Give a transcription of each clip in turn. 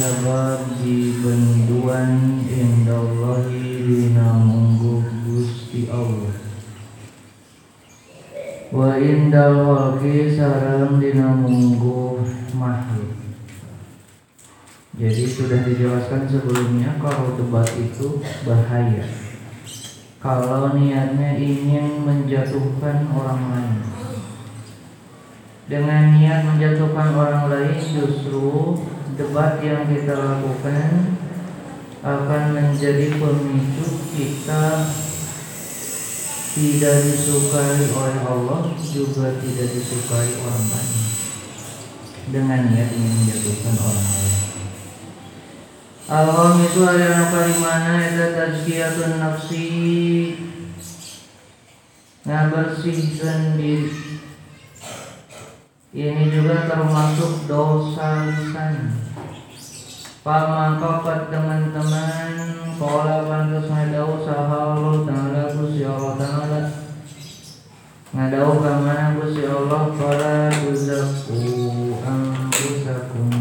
sabab di benduan indallahi dina mungguh Gusti Allah. Wa indal khalqi sareng dina mungguh makhluk. Jadi sudah dijelaskan sebelumnya kalau debat itu bahaya. Kalau niatnya ingin menjatuhkan orang lain. Dengan niat menjatuhkan orang lain justru debat yang kita lakukan akan menjadi pemicu kita tidak disukai oleh Allah juga tidak disukai orang lain. Dengan niat ingin menjatuhkan orang lain. Al-Khamisu adalah kalimana itu tazkiyatun nafsi. Ngabersihkan diri ini juga termasuk dosa lisan. Pamangkapat teman-teman Kola pantas ngadau sahalu ta'ala Gusti Allah ta'ala. Ngadau kamana Gusti Allah? Kola tuzaku Angkusakum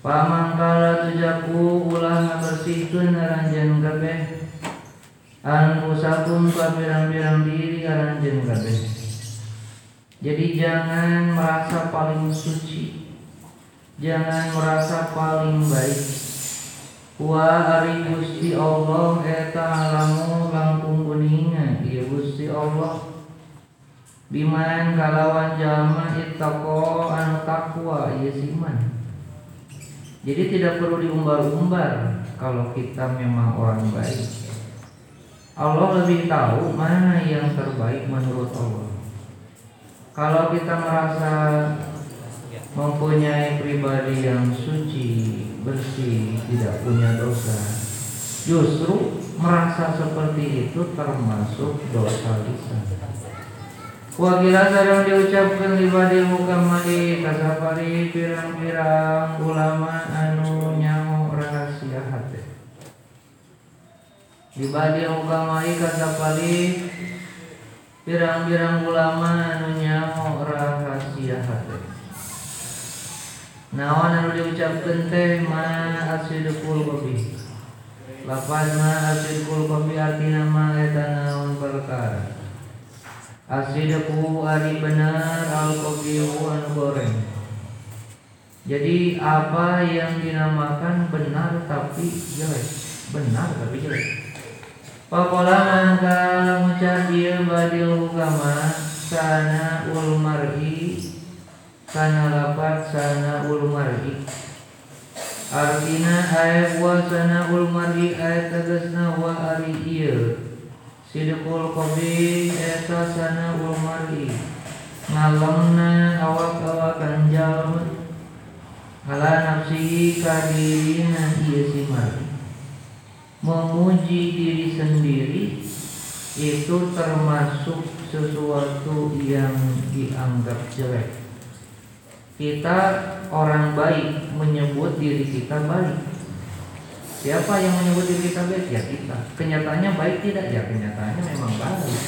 Pamangkala tujaku Ulah ngabersihkan aranjan kabeh. Angkusakum Kabirang-birang diri aranjan kabeh Jadi jangan merasa paling suci. Jangan merasa paling baik. Wa ari Gusti Allah eta alamu langkung kuningan. Ieu Gusti Allah. Biman kalawan jalma ittaqo anu takwa ieu siman jadi tidak perlu diumbar-umbar kalau kita memang orang baik. Allah lebih tahu mana yang terbaik menurut Allah kalau kita merasa mempunyai pribadi yang suci, bersih, tidak punya dosa. Justru merasa seperti itu termasuk dosa lisan. Wakila sarang diucapkan di badil mukamali kasapari pirang-pirang ulama anu nyamu rahasia hati. Di badil mukamali kasapari pirang-pirang ulama anu nyamu rahasia hati. Nawan anu diucapkeun teh ma asidqul qabi. Lapan ma asidqul qabi artina ma eta naon perkara. Asidqu ari benar al qabi anu goreng. Jadi apa yang dinamakan benar tapi jelek, benar tapi jelek. Pakola mangka ngucap ieu badil hukama sana ul mar'i kana lapat sana ul mar'i. Artina ayat wa sana ul mar'i ayat tegasna wa ari ieu sidqul qabi eta sana ul mar'i. Ngalemna awak-awakan jalma ala nafsihi kadirina ieu si mar'i memuji diri sendiri itu termasuk sesuatu yang dianggap jelek kita orang baik menyebut diri kita baik. Siapa yang menyebut diri kita baik? Ya kita. Kenyataannya baik tidak? Ya kenyataannya memang baik.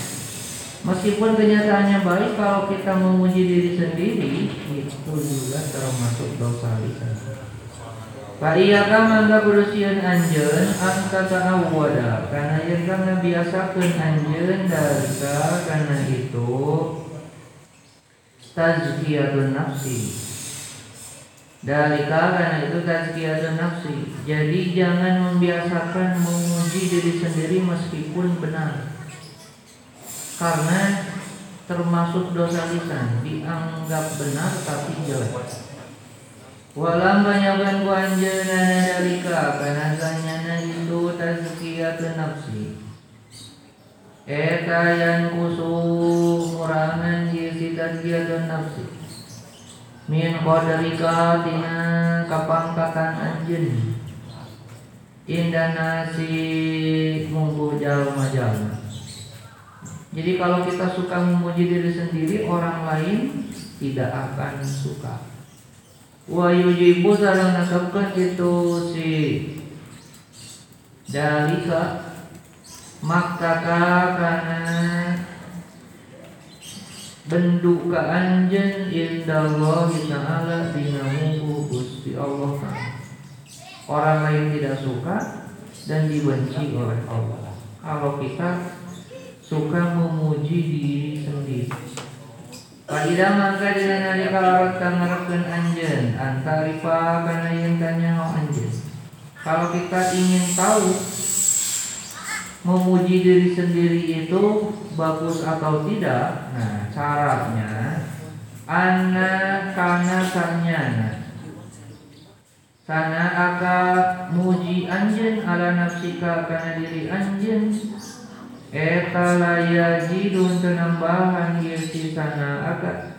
Meskipun kenyataannya baik, kalau kita memuji diri sendiri, itu juga termasuk dosa lisan. Pak iya mangga kudusian anjeun angka ta'awwada karena yang kang biasakeun anjeun dalika karena itu tazkiyatun nafsi. Dalika karena itu tazkiyatun nafsi. Jadi jangan membiasakan memuji diri sendiri meskipun benar. Karena termasuk dosa lisan Dianggap benar tapi jelek Walam banyakkan ku anjeunana dalika Karena sanyana itu tazkiyatun nafsi. Eta yang kusu murangan yisi tazkiyatun nafsi. Min qadarika tina kapangkatan anjeun. Indah nasi munggu jalma-jalma jadi kalau kita suka memuji diri sendiri orang lain tidak akan suka wa yujibu sareng nasabkeun itu si dalika maktaka kana bendu ka anjeun indallah ta'ala dina muku Gusti Allah. Orang lain tidak suka dan dibenci oleh Allah. Kalau kita suka memuji diri sendiri Padida mangka dina nalika larat kangarepkeun anjeun antarifa kana tanya anjeun kalau kita ingin tahu memuji diri sendiri itu bagus atau tidak, nah caranya anak kana sanyana. Sana aka muji anjen ala nafsika kana diri anjen eta layajidun tenambahan yesi sana aka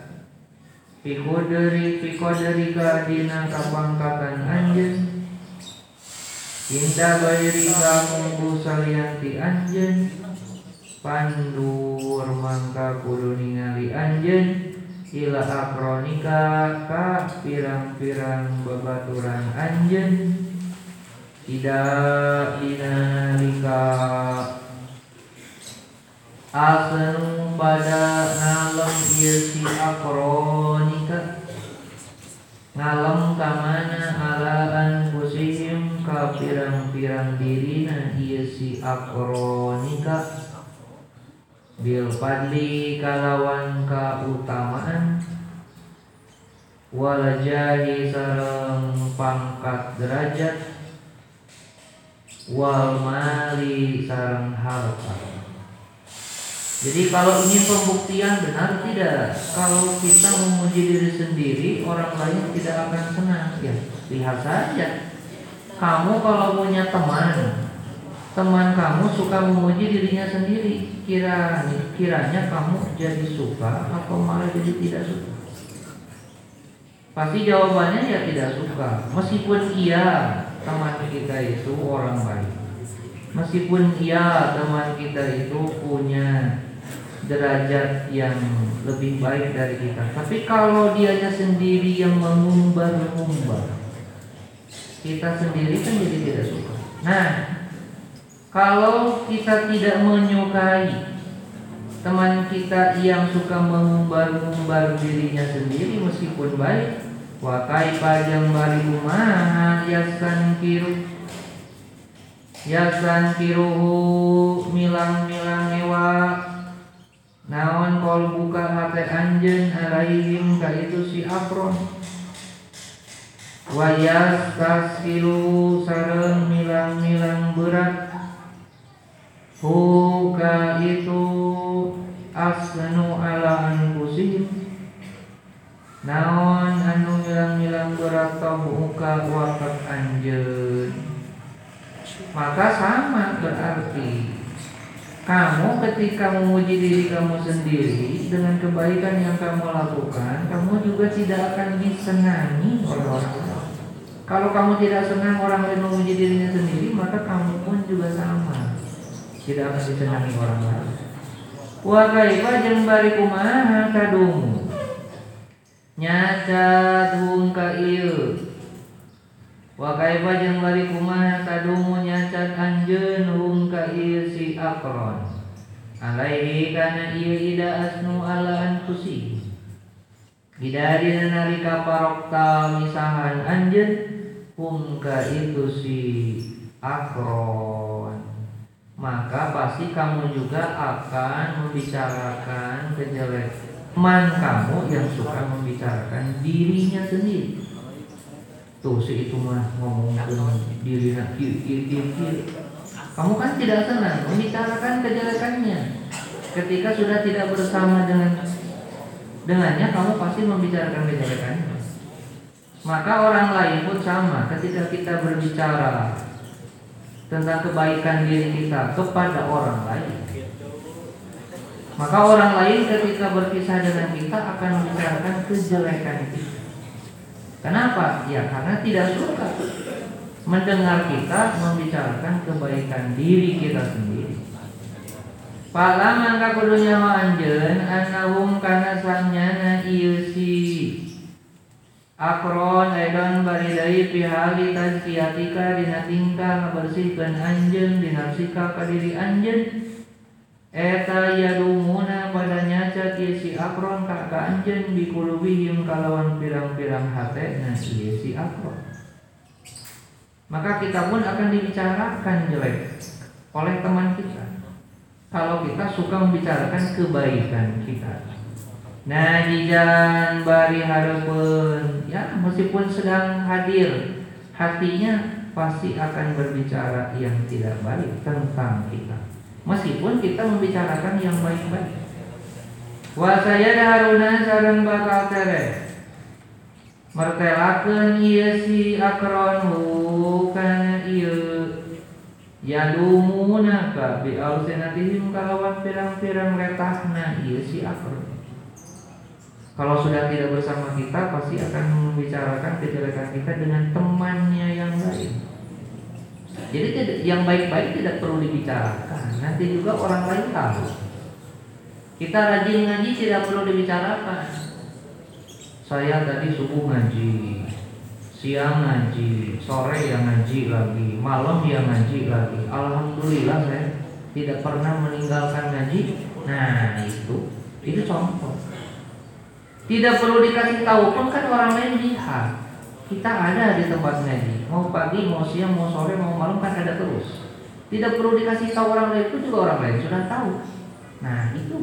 pikoderi pikoderi dina kapangkatan anjen. Indah bairi kamu salianti anjen. Pandur mangka kudu ningali anjen. Ila akronika ka pirang-pirang babaturan anjen. Tidak dinalika Asenu pada ngalem ieu si akronika. Ngalem kamana alaan kusihim ka pirang-pirang dirina ieu si akronika. Bil fadli kalawan kautamaan wal jahi sareng pangkat derajat. Wal mali sareng harta jadi kalau ingin pembuktian benar tidak? Kalau kita memuji diri sendiri Orang lain tidak akan senang. Ya lihat saja. Kamu kalau punya teman teman kamu suka memuji dirinya sendiri. Kira kiranya kamu jadi suka atau malah jadi tidak suka? Pasti jawabannya ya tidak suka. Meskipun iya teman kita itu orang baik. Meskipun iya teman kita itu punya derajat yang lebih baik dari kita tapi kalau dianya sendiri yang mengumbar-ngumbar kita sendiri kan jadi tidak suka. Nah, kalau kita tidak menyukai teman kita yang suka mengumbar-umbar dirinya sendiri meskipun baik, wakai pajang bari rumah yasan kiru yasan kiruhu milang-milang ewa naon kol buka hati anjen alaihim ka itu si apron wayas kasilu sareng milang-milang berat. Huka itu asnu ala anfusihim. Naon anu milang-milang berat Huka wakat anjen Maka sama berarti kamu ketika memuji diri kamu sendiri dengan kebaikan yang kamu lakukan, kamu juga tidak akan disenangi oleh orang lain. Kalau kamu tidak senang orang lain memuji dirinya sendiri, maka kamu pun juga sama. Tidak akan disenangi orang lain. Wa kaifa jeung bari kumaha kadung. Nyacat hung ka ieu. Wa kaifa jeung bari kumaha kadung nyacat anjeun hung ka ieu si akron. Alaihi kana ieu ida asnu ala anfusi. Bidari nalika parokta misahan anjeun Pungka itu si akron Maka pasti kamu juga akan membicarakan kejelekan kamu yang suka membicarakan dirinya sendiri Tuh si itu mah ngomong kiri kiri kiri Kamu kan tidak senang membicarakan kejelekannya Ketika sudah tidak bersama dengan dengannya kamu pasti membicarakan kejelekannya maka orang lain pun sama ketika kita berbicara tentang kebaikan diri kita kepada orang lain. Maka orang lain ketika berpisah dengan kita akan membicarakan kejelekan kita. Kenapa? Ya karena tidak suka mendengar kita membicarakan kebaikan diri kita sendiri. Pala mangka kudunya wa anjeun annahum kana sanyana ieu si Akron edon bari deui pihali tazkiyatika dina tingkah ngabersihkeun anjeun dina sika ka diri anjeun Eta yadumuna pada nyaca si akron ka ka anjeun bikulubihim kalawan pirang-pirang hatena ieu si akron Maka kita pun akan dibicarakan jelek oleh teman kita kalau kita suka membicarakan kebaikan kita. Nah, jijan bari harapan ya meskipun sedang hadir hatinya pasti akan berbicara yang tidak baik tentang kita. Meskipun kita membicarakan yang baik-baik. Wa saya haruna sareng bakal tere. Mertelakeun ieu si akron kana ieu Yadumuna ka bi alsinatihim kalawan pirang-pirang retahna iya si akron. Kalau sudah tidak bersama kita pasti akan membicarakan kejelekan kita dengan temannya yang lain. Jadi yang baik-baik tidak perlu dibicarakan. Nanti juga orang lain tahu. Kita rajin ngaji tidak perlu dibicarakan. Saya tadi subuh ngaji, siang ngaji, sore yang ngaji lagi, malam yang ngaji lagi. Alhamdulillah saya tidak pernah meninggalkan ngaji. Nah itu, itu contoh. Tidak perlu dikasih tahu pun kan orang lain lihat. Kita ada di tempat ngaji. Mau pagi, mau siang, mau sore, mau malam kan ada terus. Tidak perlu dikasih tahu orang lain itu juga orang lain sudah tahu. Nah itu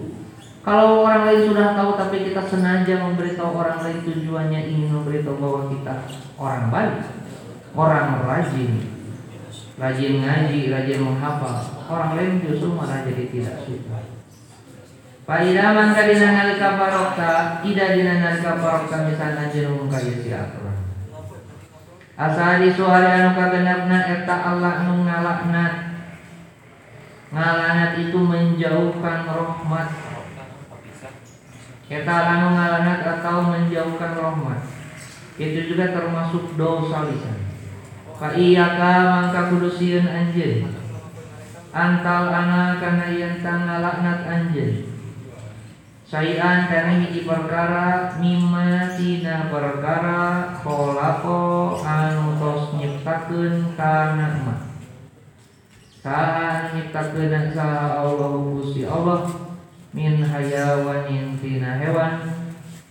kalau orang lain sudah tahu tapi kita sengaja memberitahu orang lain tujuannya ingin memberitahu bahwa kita orang baik, orang rajin, rajin ngaji, rajin menghafal, orang lain justru malah jadi tidak suka. Pada mangka dina nalika barokta, tidak dina nalika barokta misalnya jenung kaya si akron. Asa di suhari anu kagenapna eta Allah nu ngalaknat. Ngalanat itu menjauhkan rahmat kita anu ngalanat atau menjauhkan rahmat itu juga termasuk dosa lisan fa iyyaka mangka kudu sieun anjeun antal ana kana yen ngalaknat anjeun sayan kana hiji perkara mimma tina perkara kholaqo anu tos nyiptakeun kana ma Saha nyiptakeun saha Allah Gusti Allah min hayawanin tina hewan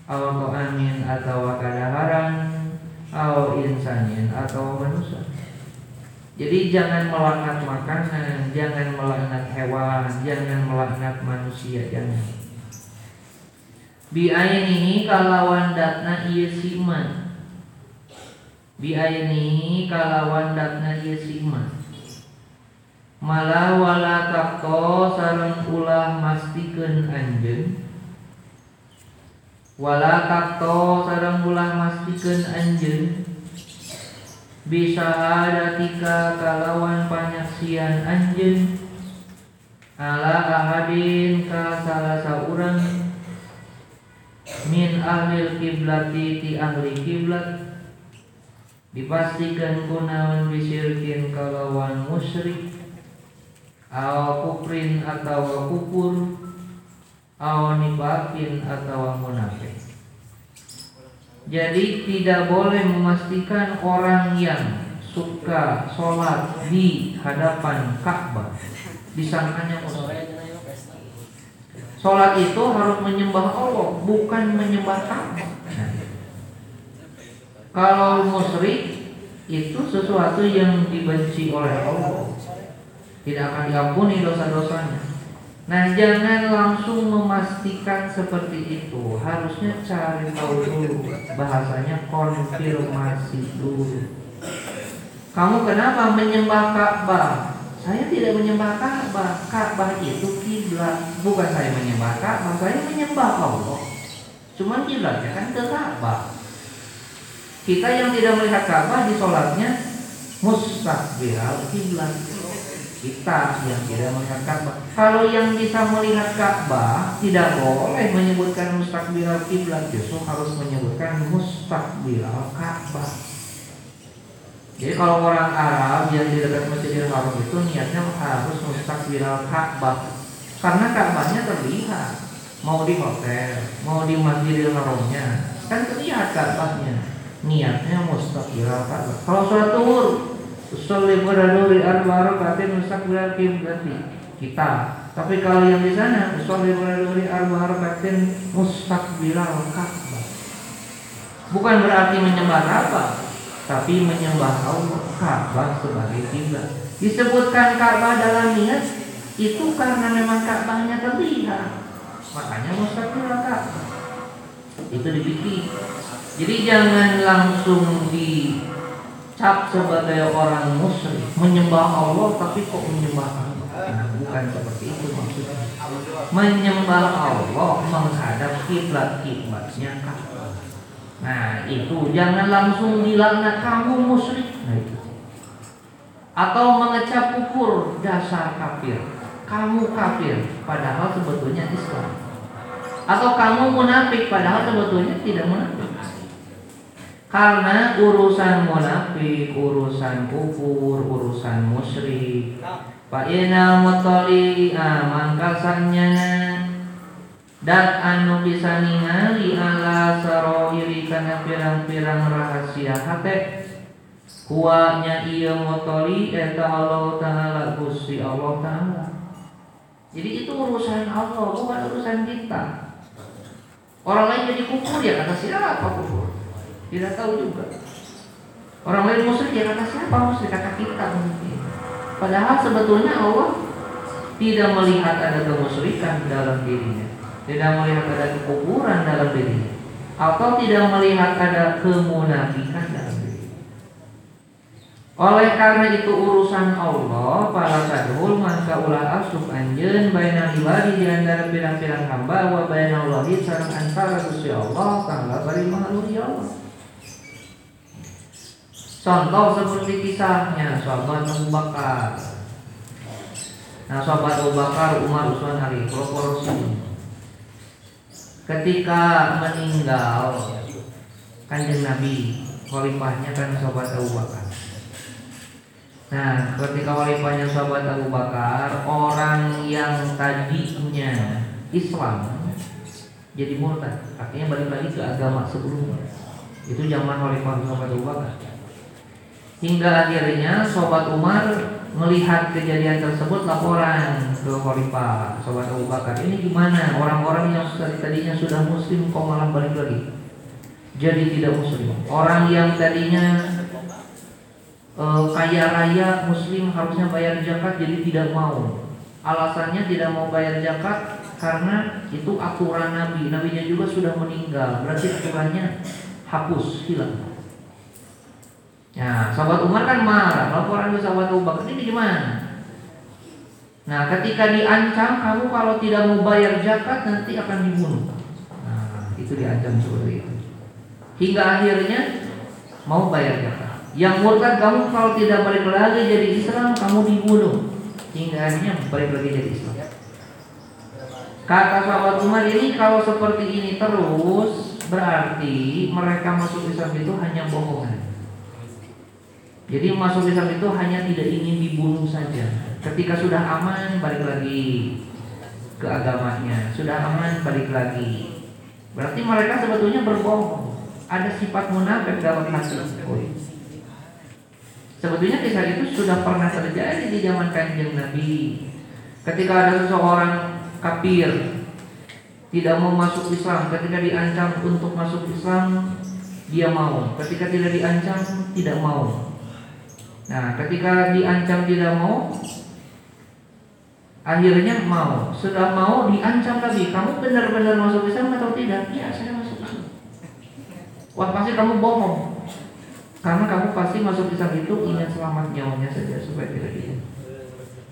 atau amin atau kadaharan atau insanin atau manusia. Jadi jangan melaknat makanan jangan melaknat hewan jangan melaknat manusia jangan biaini kalawan datna iya siman biaini kalawan datna iya siman mala wala takto sareng ulah mastikeun anjeun. Wala takto sareng ulah mastikeun anjeun. Bisa adatika kalawan panyaksian anjeun. Ala ahadin ka salah saurang min ahli kiblati ti ahli kiblat dipastikan kunaon bisirkin kalawan musyrik. Aw kufrin atau kufur. Aw nifakin atau munafik. Jadi tidak boleh memastikan orang yang suka sholat di hadapan Ka'bah. Disangkanya musyrik. Sholat itu harus menyembah Allah, bukan menyembah Ka'bah. kalau musyrik itu sesuatu yang dibenci oleh Allah tidak akan diampuni dosa-dosanya. Nah, jangan langsung memastikan seperti itu. Harusnya cari tahu dulu. Bahasanya konfirmasi dulu. Kamu kenapa menyembah Ka'bah? Saya tidak menyembah Ka'bah. Ka'bah itu kiblat. Bukan saya menyembah Ka'bah, saya menyembah Allah. Cuman kiblatnya kan ke Ka'bah. Kita yang tidak melihat Ka'bah di sholatnya mustaqbil kiblat kita yang tidak melihat Ka'bah. Kalau yang bisa melihat Ka'bah tidak boleh menyebutkan mustaqbil kiblat, justru harus menyebutkan mus mustaqbilal Ka'bah. Jadi kalau orang Arab yang di dekat Masjidil Haram itu niatnya harus mustaqbilal Ka'bah. Karena Ka'bahnya terlihat. Mau di hotel, mau di Masjidil Haramnya, kan terlihat Ka'bahnya. Niatnya mustaqbilal Ka'bah. Kalau sholat zuhur, Usolli beraduri arba rakaatin mustaqbilal kiblati kita. Tapi kalau yang di sana usolli beraduri arba rakaatin mustaqbilal Ka'bah. Bukan berarti menyembah apa, tapi menyembah Allah Ka'bah sebagai kiblat. Disebutkan Ka'bah dalam niat itu karena memang Ka'bahnya terlihat. Makanya mustaqbilal Ka'bah. Itu dipikir. Jadi jangan langsung di cap sebagai orang musyrik menyembah Allah tapi kok menyembah Allah nah, bukan seperti itu maksudnya menyembah Allah menghadap kiblat kiblatnya Ka'bah nah itu jangan langsung bilang nah, kamu musyrik. Nah itu. Atau mengecap kufur dasar kafir. Kamu kafir padahal sebetulnya Islam. Atau kamu munafik padahal sebetulnya tidak munafik. Karena urusan munafik, urusan kufur, urusan musyrik. Pak ina mutoli mangkasannya dan anu bisa ningali ala sarohiri kana pirang-pirang rahasia hate? Kuanya iya mutoli eta Allah Ta'ala Gusti Allah Ta'ala. Jadi itu urusan Allah bukan urusan kita. Orang lain jadi kufur ya kata siapa kufur? Tidak tahu juga. Orang lain musyrik ya kata siapa musyrik? Kata kita mungkin. Padahal sebetulnya Allah tidak melihat ada kemusyrikan dalam dirinya, tidak melihat ada kekuburan dalam dirinya, atau tidak melihat ada kemunafikan dalam dirinya. Oleh karena itu urusan Allah, para tadhul maka ulah asuk anjen baina ibadi di antara pirang-pirang hamba wa baina Allah sareng antara Gusti Allah tangga bari makhluk ya Allah. Contoh seperti kisahnya sahabat Abu Bakar. Nah, sahabat Abu Bakar, Umar, Utsman, Ali, proporsi. Ketika meninggal kanjeng Nabi, khalifahnya kan sahabat Abu Bakar. Nah, ketika khalifahnya sahabat Abu Bakar, orang yang tadinya Islam jadi murtad, artinya balik lagi ke agama sebelumnya. Itu zaman khalifah sahabat Abu Bakar. Hingga akhirnya Sobat Umar melihat kejadian tersebut laporan ke Khalifah Sobat Abu Bakar. Ini gimana? Orang-orang yang tadinya sudah muslim kok malah balik lagi? Jadi tidak muslim. Orang yang tadinya e, kaya raya muslim harusnya bayar zakat jadi tidak mau. Alasannya tidak mau bayar zakat karena itu aturan nabi. Nabinya juga sudah meninggal. Berarti aturannya hapus hilang Ya, sahabat Umar kan marah. Laporan ke sahabat Abu Bakar ini gimana? Nah, ketika diancam kamu kalau tidak mau bayar zakat nanti akan dibunuh. Nah, itu diancam seperti itu. Hingga akhirnya mau bayar zakat. Yang murtad kamu kalau tidak balik lagi jadi Islam kamu dibunuh. Hingga akhirnya balik lagi jadi Islam. Kata sahabat Umar ini kalau seperti ini terus berarti mereka masuk Islam itu hanya bohongan. Jadi masuk Islam itu hanya tidak ingin dibunuh saja. Ketika sudah aman balik lagi ke agamanya, sudah aman balik lagi. Berarti mereka sebetulnya berbohong. Ada sifat munafik dalam hati. Sebetulnya kisah itu sudah pernah terjadi di zaman kanjeng Nabi. Ketika ada seseorang kafir tidak mau masuk Islam, ketika diancam untuk masuk Islam, dia mau. Ketika tidak diancam, tidak mau. Nah, ketika diancam tidak mau, akhirnya mau. Sudah mau diancam lagi. Kamu benar-benar masuk Islam atau tidak? Ya, saya masuk Islam. Wah, pasti kamu bohong. Karena kamu pasti masuk Islam itu ingin selamat nyawanya saja supaya tidak dia.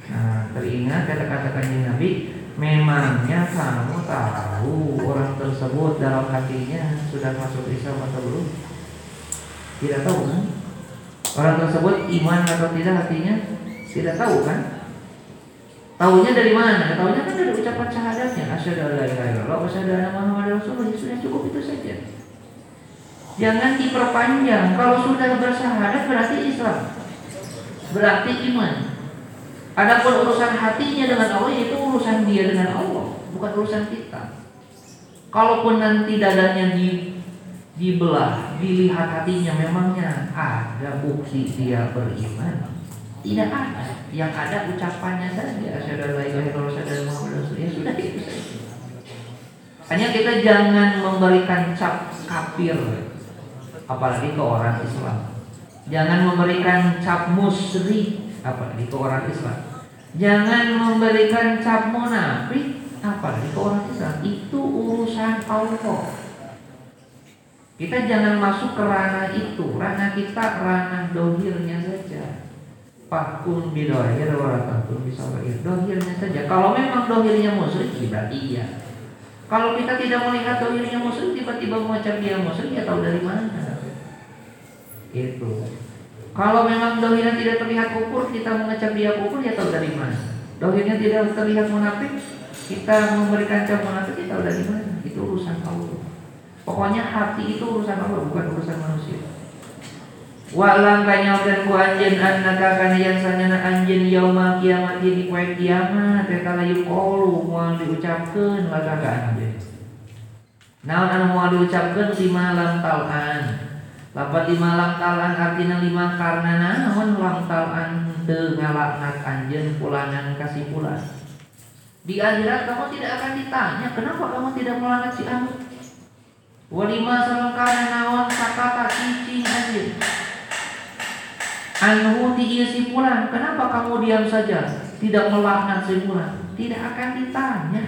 Nah, teringat kata-kata kanjeng Nabi, memangnya kamu tahu orang tersebut dalam hatinya sudah masuk Islam atau belum? Tidak tahu kan? Orang tersebut iman atau tidak hatinya tidak tahu kan? Tahunya dari mana? Tahunya kan dari ucapan syahadatnya. Asyhadu an la ilaha illallah wa asyhadu anna Muhammadar Rasulullah. Sudah cukup itu saja. Jangan diperpanjang. Kalau sudah bersyahadat berarti Islam. Berarti iman. Adapun urusan hatinya dengan Allah itu urusan dia dengan Allah, bukan urusan kita. Kalaupun nanti dadanya di dibelah, dilihat hatinya memangnya ada bukti dia beriman. Tidak ada. Yang ada ucapannya saja. Muhammad Ya sudah itu saja. Hanya kita jangan memberikan cap kafir apalagi ke orang Islam. Jangan memberikan cap musyrik apalagi ke orang Islam. Jangan memberikan cap munafik apalagi ke orang Islam. Itu urusan Allah. Kita jangan masuk ke ranah itu. Ranah kita ranah dohirnya saja. Fakun bidohir waratun bisa Dohirnya saja. Kalau memang dohirnya musyrik berarti iya. Kalau kita tidak melihat dohirnya muslim tiba-tiba mengucap dia muslim ya tahu dari mana? Itu. Kalau memang dohirnya tidak terlihat kufur kita mengecap dia kufur ya tahu dari mana? Dohirnya tidak terlihat munafik kita memberikan cap munafik kita tahu dari mana? Itu urusan Allah. Pokoknya hati itu urusan Allah bukan urusan manusia. Walang kanyakan ku anjen annaka kana yang sanyana anjen yauma kiamat di poe kiamat eta layu qaulu moal diucapkeun laga ka anjeun. Anu moal diucapkeun lima lam talan. Lapat lima lam talan artina lima karena naon lam talan teu ngalaknat anjeun pulanan kasih pulan. Di akhirat kamu tidak akan ditanya kenapa kamu tidak melaknat si anu. Walima sareng naon sakata cicing anjeun Anhu si pulang, kenapa kamu diam saja? Tidak melaknat si pulang? Tidak akan ditanya.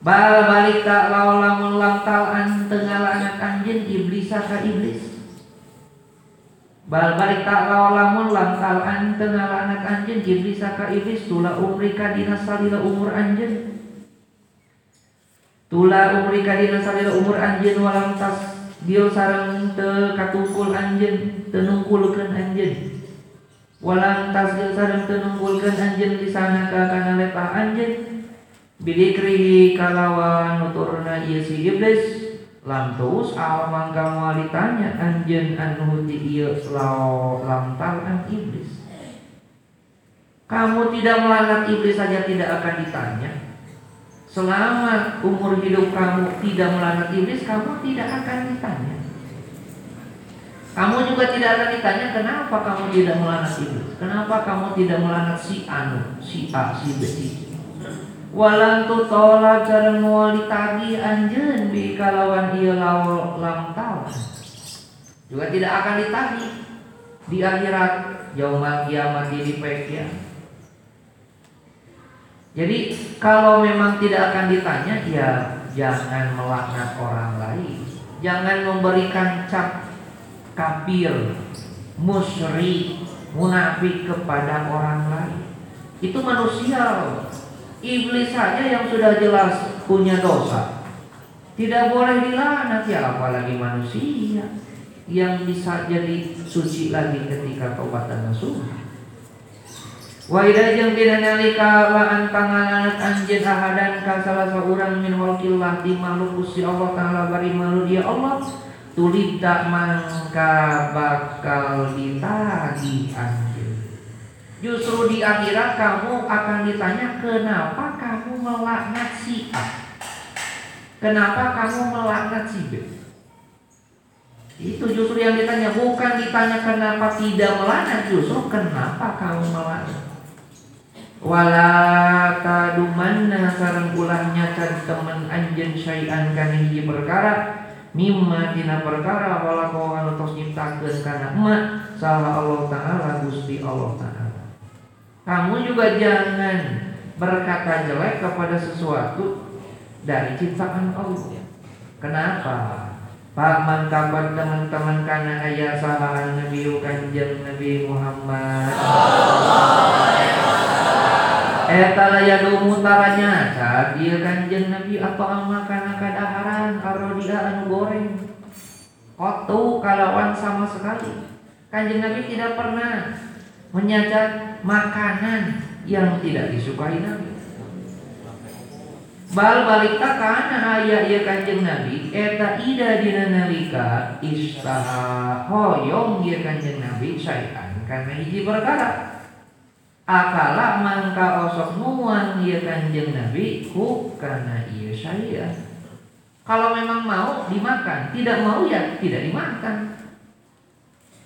Bal balik tak lawan lam talan tengah anak anjing iblis ka iblis. Bal balik tak lawan lam talan tengah anak anjing iblis ka iblis tula umrika dina salila umur anjing. Tula umrika dina salila umur anjing walam tas dia sarang te katungkul anjen tenungkulkan anjen walang tas dia sarang tenungkulkan anjen di sana ka kana lepa anjen bidikri kalawan nuturna ieu si iblis lantus al mangga ditanya anjen anu di ieu lao lantal an iblis. Kamu tidak melanggar iblis saja tidak akan ditanya Selama umur hidup kamu tidak melanggar iblis, kamu tidak akan ditanya. Kamu juga tidak akan ditanya kenapa kamu tidak melanggar iblis. Kenapa kamu tidak melanggar si anu, si A, si B, si Walan tu tolak cara mual ditagi anjen bi kalawan ia law lam Juga tidak akan ditagi di akhirat jauh kiamat di pekian. Jadi kalau memang tidak akan ditanya ya jangan melaknat orang lain. Jangan memberikan cap kafir, musyrik, munafik kepada orang lain. Itu manusia Iblis saja yang sudah jelas punya dosa. Tidak boleh dilaknat ya apalagi manusia yang bisa jadi suci lagi ketika tobat dan. Wa idza dina nalika wa antangalanat anjeun ahadan ka salah seorang min walkillah di makhluk Gusti Allah taala bari malu dia Allah tulita mangka bakal ditagi anjeun. Justru di akhirat kamu akan ditanya kenapa kamu melaknat si A. Kenapa kamu melaknat si B? Itu justru yang ditanya bukan ditanya kenapa tidak melaknat justru kenapa kamu melaknat wala tadumanna sareng ulahnya can temen anjen syai'an kana hiji perkara mimma dina perkara wala kau anu tos nyiptakeun kana emak salah Allah taala Gusti Allah taala. Kamu juga jangan berkata jelek kepada sesuatu dari ciptaan Allah. Kenapa? Pak man kabar teman-teman karena ayah salah Nabi kanjeng Nabi Muhammad Eta layadu mutaranya dia kanjeng Nabi apa makan kadaharan dia anu goreng? Kotu kalawan sama sekali. Kanjeng Nabi tidak pernah menyajak makanan yang tidak disukai Nabi. Bal balik kana aya ieu Kanjeng Nabi eta ida dina nalika istaha hoyong ieu Kanjeng Nabi sayan kana hiji perkara akala mangka osok nuan ieu Kanjeng Nabi ku kana ieu saya. Kalau memang mau dimakan tidak mau ya tidak dimakan.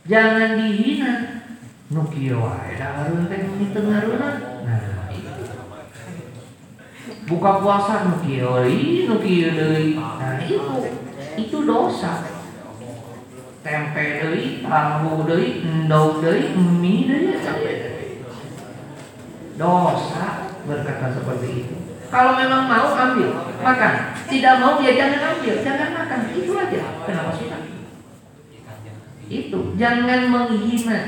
Jangan dihina. Nu kieu wae da teh tengah nah buka puasa nu kieu nu kieu nah itu itu dosa. Tempe deui tahu deui endog deui mie deui dosa berkata seperti itu kalau memang mau ambil makan tidak mau ya jangan ambil jangan makan itu aja kenapa susah itu jangan menghina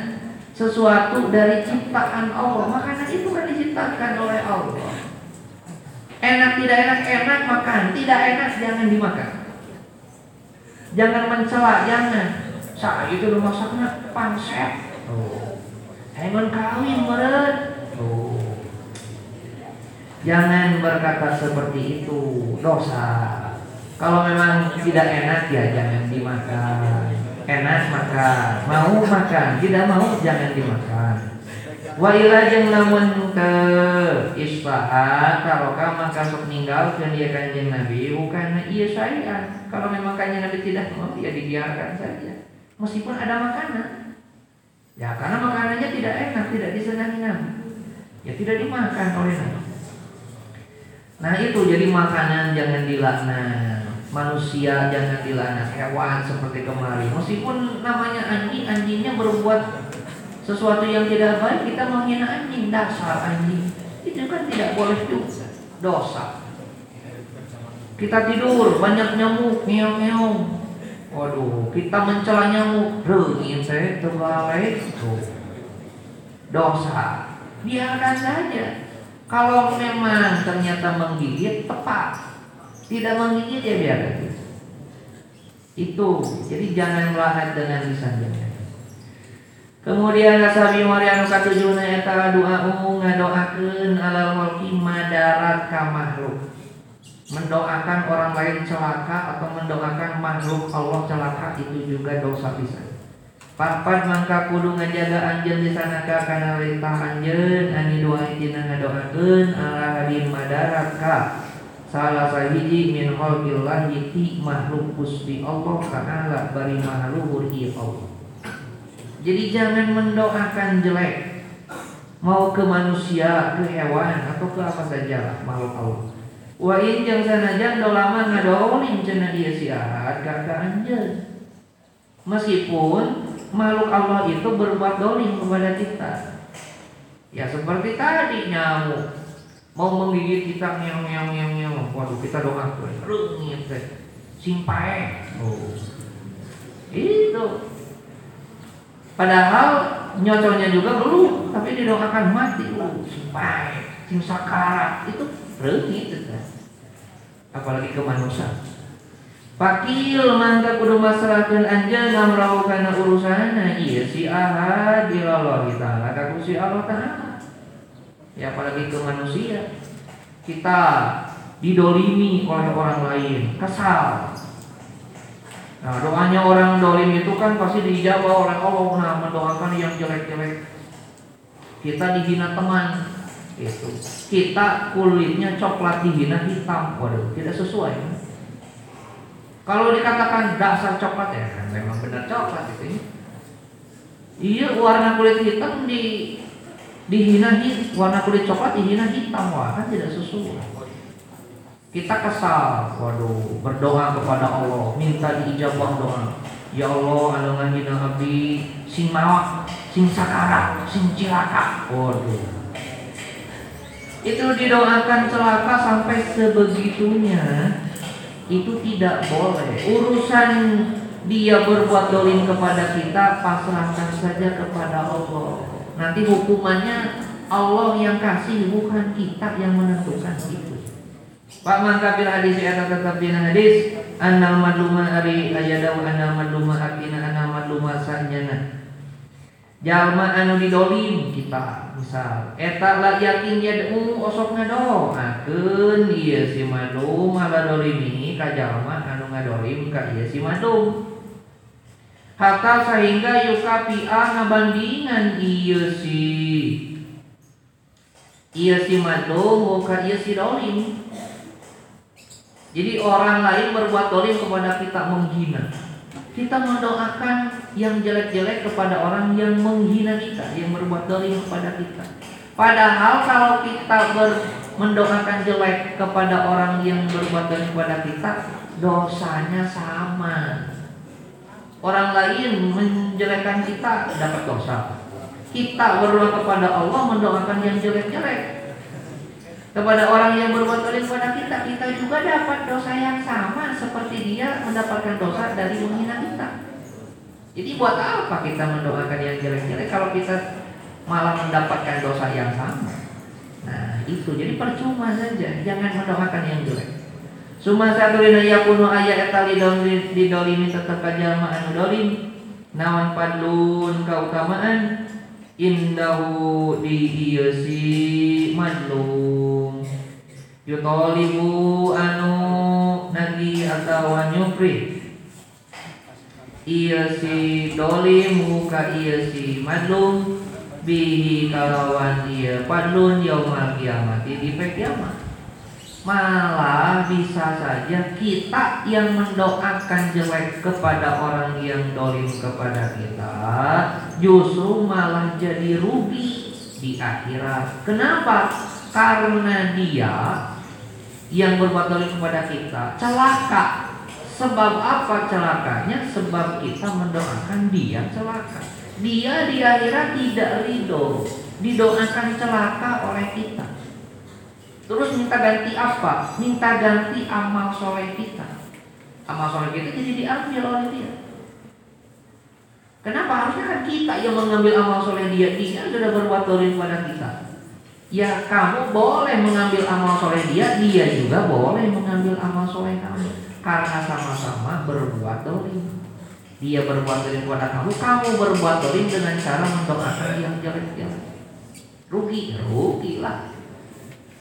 sesuatu dari ciptaan Allah makanan itu kan diciptakan oleh Allah Enak tidak enak enak makan, tidak enak jangan dimakan. Jangan mencela, jangan. Saya itu lu masaknya panset. Oh. Kawin meren. Oh. Jangan berkata seperti itu, dosa. Kalau memang tidak enak ya jangan dimakan. Enak makan, mau makan, tidak mau jangan dimakan. Wa ila jeung lamun ke isfaha taroka maka sok ninggalkeun dia kanjeng Nabi bukan iya saya kalau memang kanjeng Nabi tidak mau ya dibiarkan saja meskipun ada makanan ya karena makanannya tidak enak tidak disenangi Nabi ya tidak dimakan oleh Nabi nah itu jadi makanan jangan dilaknat. Manusia jangan dilaknat hewan seperti kemarin meskipun namanya anjing anjingnya berbuat sesuatu yang tidak baik kita menghina anjing dasar anjing. Itu kan tidak boleh juga. Dosa. Kita tidur banyak nyamuk meong waduh kita mencela nyamuk. Rengin saya terbalik tuh. Dosa. Biarkan saja kalau memang ternyata menggigit tepat tidak menggigit ya biarkan itu jadi jangan melahap dengan lisannya Kemudian nasabi Maryam katujuna eta doa ngadoakeun alal mulki madarat ka. Mendoakan orang lain celaka atau mendoakan makhluk Allah celaka itu juga dosa bisa. Papat mangka kudu ngajaga anjeun di sana ka kana lintah anjeun ani doa dina ngadoakeun ala hadin madarat ka. Salah sahiji min khalqillahi ti makhluk Gusti Allah ta'ala bari mahluhur Allah. Jadi jangan mendoakan jelek. Mau ke manusia, ke hewan Atau ke apa saja makhluk Allah. Wa in jang sanajan dolama ngadolim cina dia si ahad kakak anjel Meskipun makhluk Allah itu berbuat dolim kepada kita. Ya seperti tadi nyamuk. Mau menggigit kita nyeong nyeong nyeong nyeong Waduh kita doakan Rungit Simpai. Oh. Itu. Padahal nyocolnya juga belum, tapi didoakan mati. Uh, supaya sing sakarat itu reungit Apalagi ke manusia. Pakil mangga kudu masrahkeun anjeun ngamrahu kana urusana ieu si ahad ilallah taala ka si Allah taala. Ya apalagi ke manusia. Kita didolimi oleh orang lain, kesal, Nah doanya orang dolim itu kan pasti dijawab oleh Allah Nah mendoakan yang jelek-jelek Kita dihina teman itu Kita kulitnya coklat dihina hitam Waduh tidak sesuai kan? Kalau dikatakan dasar coklat ya kan memang benar coklat itu ya. Iya warna kulit hitam di dihina warna kulit coklat dihina hitam wah kan tidak sesuai kita kesal, waduh, berdoa kepada Allah, minta diijabah doa. Ya Allah, anu ngahina abdi sing mawak, sing sakara, sing cilaka. Waduh. Itu didoakan celaka sampai sebegitunya. Itu tidak boleh. Urusan dia berbuat dolim kepada kita, pasrahkan saja kepada Allah. Nanti hukumannya Allah yang kasih, bukan kita yang menentukan itu. Pak mangka bil hadis eta tetap hadis annal madluma ari ayadaw annal madluma akina annal madluma sanjana jalma anu didolim kita misal. Eta la yakin yad'u osok ngadoakeun ieu si madum ala dolimi ka jalma anu ngadolim ka ieu si madum. Hatta sehingga yukapia ngabandingan ieu si ieu si madum ka ieu si dolim. Jadi orang lain berbuat dolim kepada kita menghina kita mendoakan yang jelek-jelek kepada orang yang menghina kita, yang berbuat dolim kepada kita. Padahal kalau kita ber, mendoakan jelek kepada orang yang berbuat dolim kepada kita, dosanya sama. Orang lain menjelekkan kita dapat dosa. Kita berdoa kepada Allah mendoakan yang jelek-jelek kepada orang yang berbuat dolim kepada kita, kita juga dapat dosa yang sama seperti dia mendapatkan dosa dari menghina kita. Jadi buat apa kita mendoakan yang jelek-jelek kalau kita malah mendapatkan dosa yang sama? Nah itu jadi percuma saja, jangan mendoakan yang jelek. Suma satu dina kuno ayat etali di dolimi tetap kajama anu dolim nawan padlun keutamaan indahu di iya si madlum yutolibu anu nagi atau nyupri iya si dolimu ka iya si madlum. Bihi kalawan iya padlun yaumal kiamat. Di kiamat. Malah bisa saja kita yang mendoakan jelek kepada orang yang dolim kepada kita Justru malah jadi rugi di akhirat. Kenapa? Karena dia yang berbuat dolim kepada kita celaka Sebab apa celakanya? Sebab kita mendoakan dia celaka Dia di akhirat tidak ridho Didoakan celaka oleh kita Terus minta ganti apa? Minta ganti amal soleh kita. Amal soleh kita jadi diambil oleh dia. Kenapa harusnya kan kita yang mengambil amal soleh dia? Dia sudah berbuat dolim pada kita. Ya kamu boleh mengambil amal soleh dia, dia juga boleh mengambil amal soleh kamu. Karena sama-sama berbuat dolim. Dia berbuat dolim pada kamu, kamu berbuat dolim dengan cara mendoakan yang jelek-jelek. Rugi, rugi lah.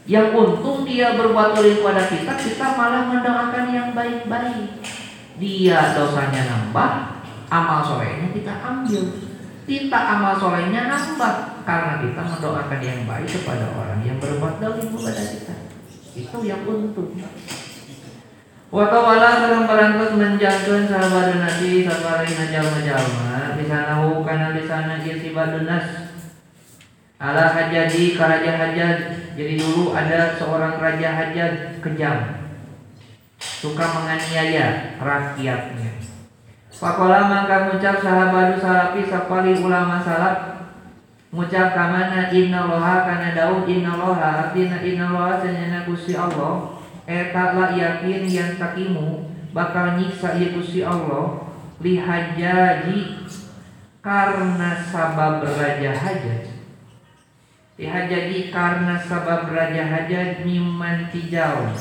Yang untung dia berbuat dolim kepada kita, kita malah mendoakan yang baik-baik. Dia dosanya nambah, amal solehnya kita ambil. Kita amal solehnya nambah karena kita mendoakan yang baik kepada orang yang berbuat dolim kepada kita. Itu yang untung. Watawala sareng parangkut menjangkeun sahabat nabi sabarina jalma-jalma bisanahu kana bisana ieu si badunas ala hajadi ke raja hajat jadi dulu ada seorang raja hajat kejam. Suka menganiaya rakyatnya Pakola maka mengucap sahabatu salafi sapali ulama salaf mengucap kamana inna loha kana daun inna loha artinya inna loha senyana kusi Allah. Eta la yakin yang takimu bakal nyiksa ya kusi Allah. Lihajaji karena sabab raja hajat. Jadi karena sabab Raja Hajat miman tijau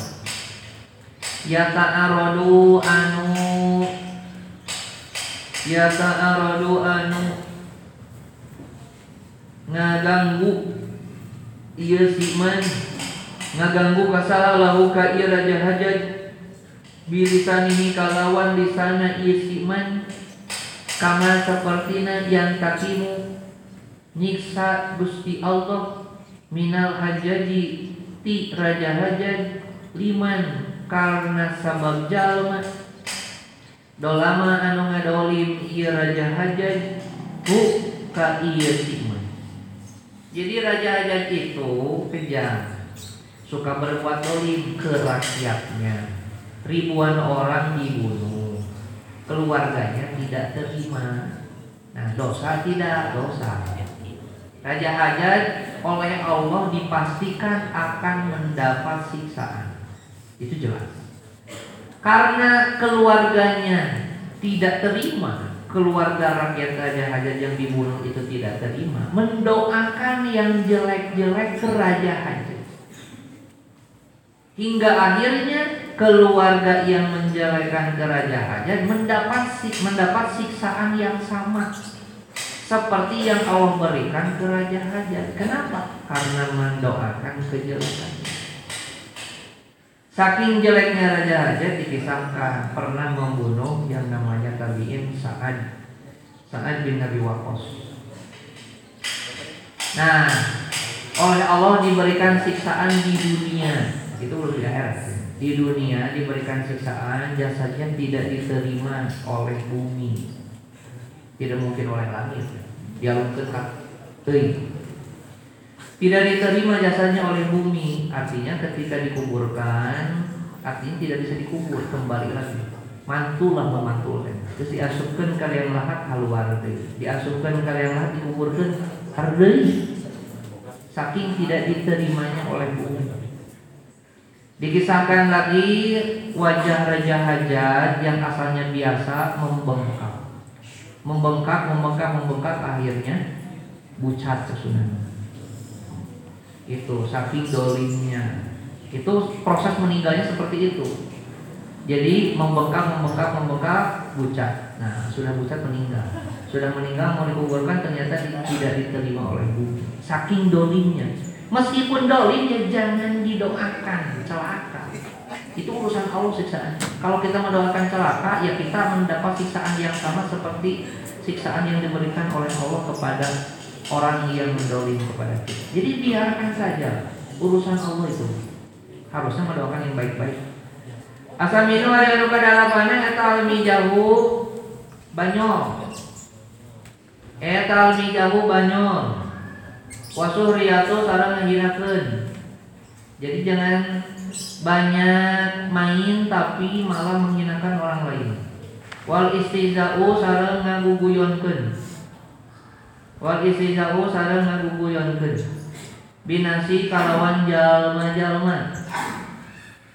Ya ta'arodu anu Ya ta'arodu anu Ngaganggu. Iya siman Ngaganggu kasalah lahu ka iya Raja Hajat Bilisan ini kalawan di sana iya siman Kama sepertina yang takimu. Nyiksa Gusti Allah. Minal hajaji ti raja hajaj liman karena sabab jalma dolama anu ngadolim ieu raja hajaj hu ka ieu jadi raja hajaj itu kejam suka berbuat dolim ke rakyatnya ribuan orang dibunuh keluarganya tidak terima nah dosa tidak dosa Raja Hajat oleh Allah dipastikan akan mendapat siksaan. Itu jelas. Karena keluarganya tidak terima, keluarga rakyat Raja Hajat yang dibunuh itu tidak terima, mendoakan yang jelek-jelek ke Raja Hajat. Hingga akhirnya keluarga yang menjelekan ke Raja Hajat mendapat mendapat siksaan yang sama seperti yang Allah berikan ke raja-raja. Kenapa? Karena mendoakan kejelekan. Saking jeleknya raja-raja dikisahkan pernah membunuh yang namanya tabiin Sa'ad Sa'ad bin Nabi Waqqas. Nah, oleh Allah diberikan siksaan di dunia. Itu belum di akhirat. Di dunia diberikan siksaan jasanya tidak diterima oleh bumi tidak mungkin oleh langit dialungkan teuing tidak diterima jasanya oleh bumi. Artinya ketika dikuburkan artinya tidak bisa dikubur kembali lagi. Mantulah memantulkan. Terus diasupkan kalian lahat haluar diasupkan kalian lahat dikuburkan. Hardei saking tidak diterimanya oleh bumi. Dikisahkan lagi wajah Raja Hajat yang asalnya biasa membengkak. Membengkak, membengkak, membengkak akhirnya bucat kesunahan. Itu saking dolimnya. Itu proses meninggalnya seperti itu. Jadi membengkak, membengkak, membengkak, bucat. Nah, sudah bucat meninggal. Sudah meninggal mau dikuburkan ternyata tidak diterima oleh bumi. Saking dolimnya. Meskipun dolim ya jangan didoakan celaka itu urusan Allah siksaan. Kalau kita mendoakan celaka, ya kita mendapat siksaan yang sama seperti siksaan yang diberikan oleh Allah kepada orang yang mendolim kepada kita. Jadi biarkan saja urusan Allah itu. Harusnya mendoakan yang baik-baik. Asal minum ada luka dalam mana almi jauh banyol. Eta almi jauh banyol. Wasuh riyatu sarang ngajinakeun. Jadi jangan banyak main tapi malah menghinakan orang lain. Wal istizau sareng ngaguguyonkeun. Wal istizau sareng ngaguguyonkeun. Binasi kalawan jalma-jalma.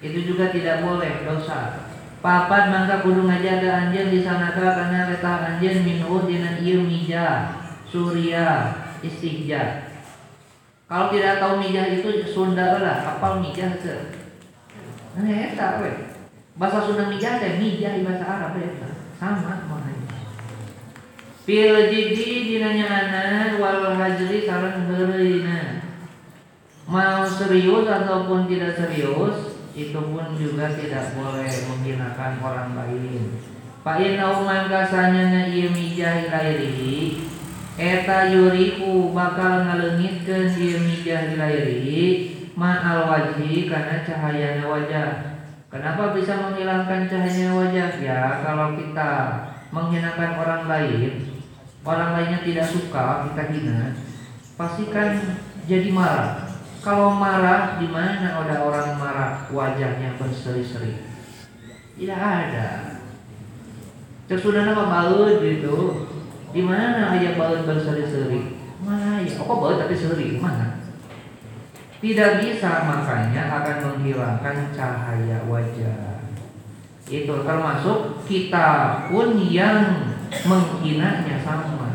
Itu juga tidak boleh dosa. Papat mangka kudu ngajaga anjeun di sana karena letah anjeun minhu dina ieu mija, surya, istihja. Kalau tidak tahu mijah itu Sunda lah, kapal mijah ke Nah, eta we. Bahasa Sunda mijah teh mijah di bahasa Arab eta. Sama maknanya. Fil jiddi dina nyaanan wal hajri sareng heureuyna. Mau serius ataupun tidak serius, itu pun juga tidak boleh menghinakan orang lain. Pak inau mangkasanya na mijah ilairihi eta yuriku bakal ngalengitkeun ieu mijah ilairihi ma'al wajhi karena cahayanya wajah. Kenapa bisa menghilangkan cahayanya wajah? Ya, kalau kita menghinakan orang lain, orang lainnya tidak suka kita hina, pasti kan jadi marah. Kalau marah, di mana ada orang marah wajahnya berseri-seri? Tidak ada. Cek sudah nama baut gitu. Di mana ayah baut berseri-seri? Mana ya? Kok baut tapi seri? Mana? Tidak bisa makanya akan menghilangkan cahaya wajah. Itu termasuk kita pun yang menghinanya sama.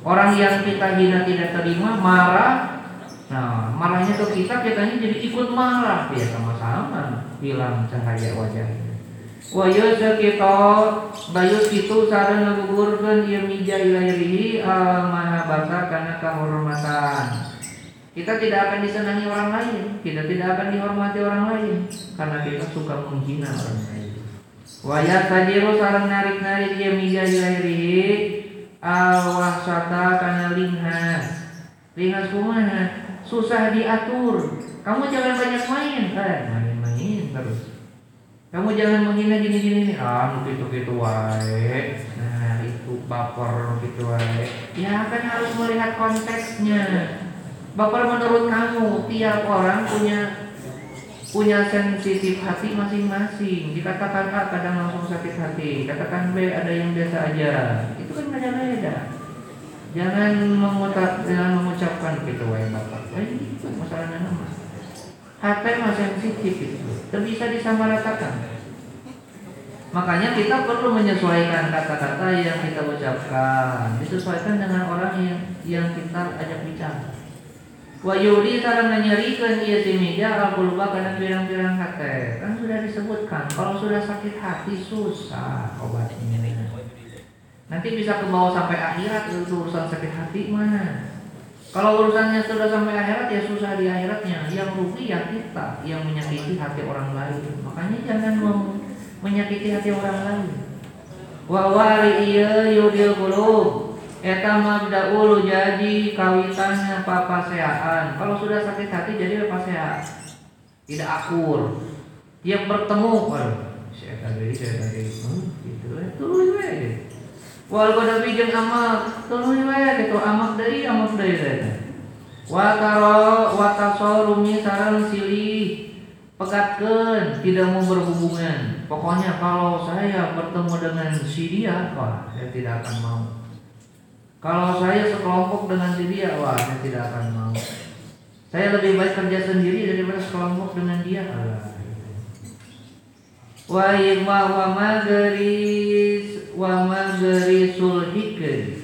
Orang yang kita hina tidak terima marah. Nah, marahnya ke kita, kita ini jadi ikut marah. Ya sama-sama hilang cahaya wajahnya. Wa kita bayus itu sareng ngagugurkeun ieu mija ilairihi al mahabbata kana kahormatan. Kita tidak akan disenangi orang lain, kita tidak akan dihormati orang lain karena kita suka menghina orang lain. Wayat tadiru sarang narik-narik dia mija lahirihi awahsata karena linghas. Linghas kumaha? Susah diatur. Kamu jangan banyak main, eh main-main terus. Kamu jangan menghina gini-gini. Ah, gitu-gitu wae. Nah, itu baper gitu wae. Ya kan harus melihat konteksnya. Bapak menurut kamu tiap orang punya punya sensitif hati masing-masing. Dikatakan A kadang langsung sakit hati, katakan B ada yang biasa aja. Itu kan beda-beda. Jangan mengucap, jangan mengucapkan gitu wae bapak. Eh, itu masalahnya nama. Hati masih sensitif itu, tidak bisa disamaratakan. Makanya kita perlu menyesuaikan kata-kata yang kita ucapkan, disesuaikan dengan orang yang yang kita ajak bicara. Wa yuri sarang nyerikeun ieu si meja al-qulba kana pirang-pirang hate. Kan sudah disebutkan kalau sudah sakit hati susah obatnya. nanti bisa ke bawah sampai akhirat itu urusan sakit hati mana? Kalau urusannya sudah sampai akhirat ya susah di akhiratnya. Yang rugi ya kita yang menyakiti hati orang lain. Makanya jangan menyakiti hati orang lain. Wa wari iya yudil qulub eta mabdaul jadi kawitannya papaseaan kalau sudah sakit hati jadi papaseaan tidak akur. Yang bertemu waduh saya tadi saya tadi hmm, gitu itu ya wal amak tuluy wae gitu amak deui amak deui teh wa taro wa tasorumi sareng silih pegatkeun tidak mau berhubungan. Pokoknya kalau saya bertemu dengan si dia saya tidak akan mau kalau saya sekelompok dengan si dia wah saya tidak akan mau. Saya lebih baik kerja sendiri daripada sekelompok dengan dia. Wa wa magris wa magrisul hikri.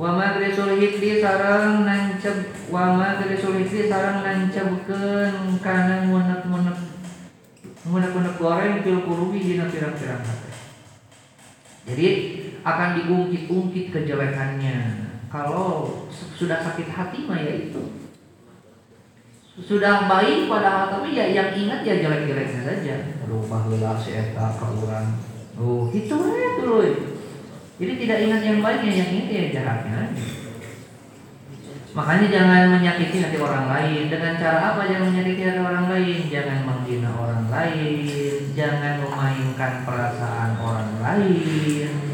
Wa magrisul hikri sarang nancep wa magrisul hikri sarang nancebkeun kana munek-munek munek-munek goreng pil kurubi dina pirang-pirang jadi akan diungkit-ungkit kejelekannya. Kalau sudah sakit hati mah ya itu. Sudah baik padahal tapi ya yang ingat ya jelek-jeleknya saja. Aduh baheula si eta ka urang Oh, itu aja dulu. Jadi tidak ingat yang baiknya, yang ingat ya jahatnya Makanya jangan menyakiti hati orang lain. Dengan cara apa jangan menyakiti hati orang lain? Jangan menghina orang lain. Jangan memainkan perasaan orang lain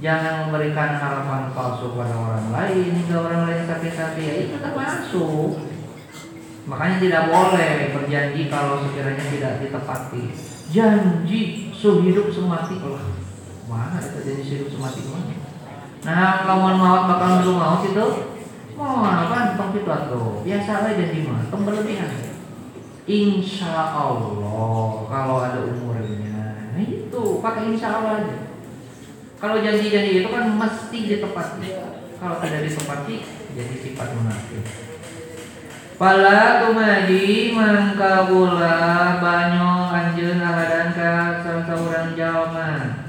Jangan memberikan harapan palsu pada orang lain Hingga orang lain sakit hati Ya itu termasuk. Makanya tidak boleh berjanji kalau sekiranya tidak ditepati. Janji sehidup semati Allah mana itu janji sehidup semati mana nah kalau mau bakal dulu mau itu mau apa tentang itu atau biasa aja janji mah tong berlebihan. Insya Allah kalau ada umurnya nah itu pakai insya Allah aja kalau janji-janji itu kan mesti ditepati kalau tidak ditepati jadi sifat munafik Pala tumadi mangka bula banyo anjeun ahadan ka saurang jalma.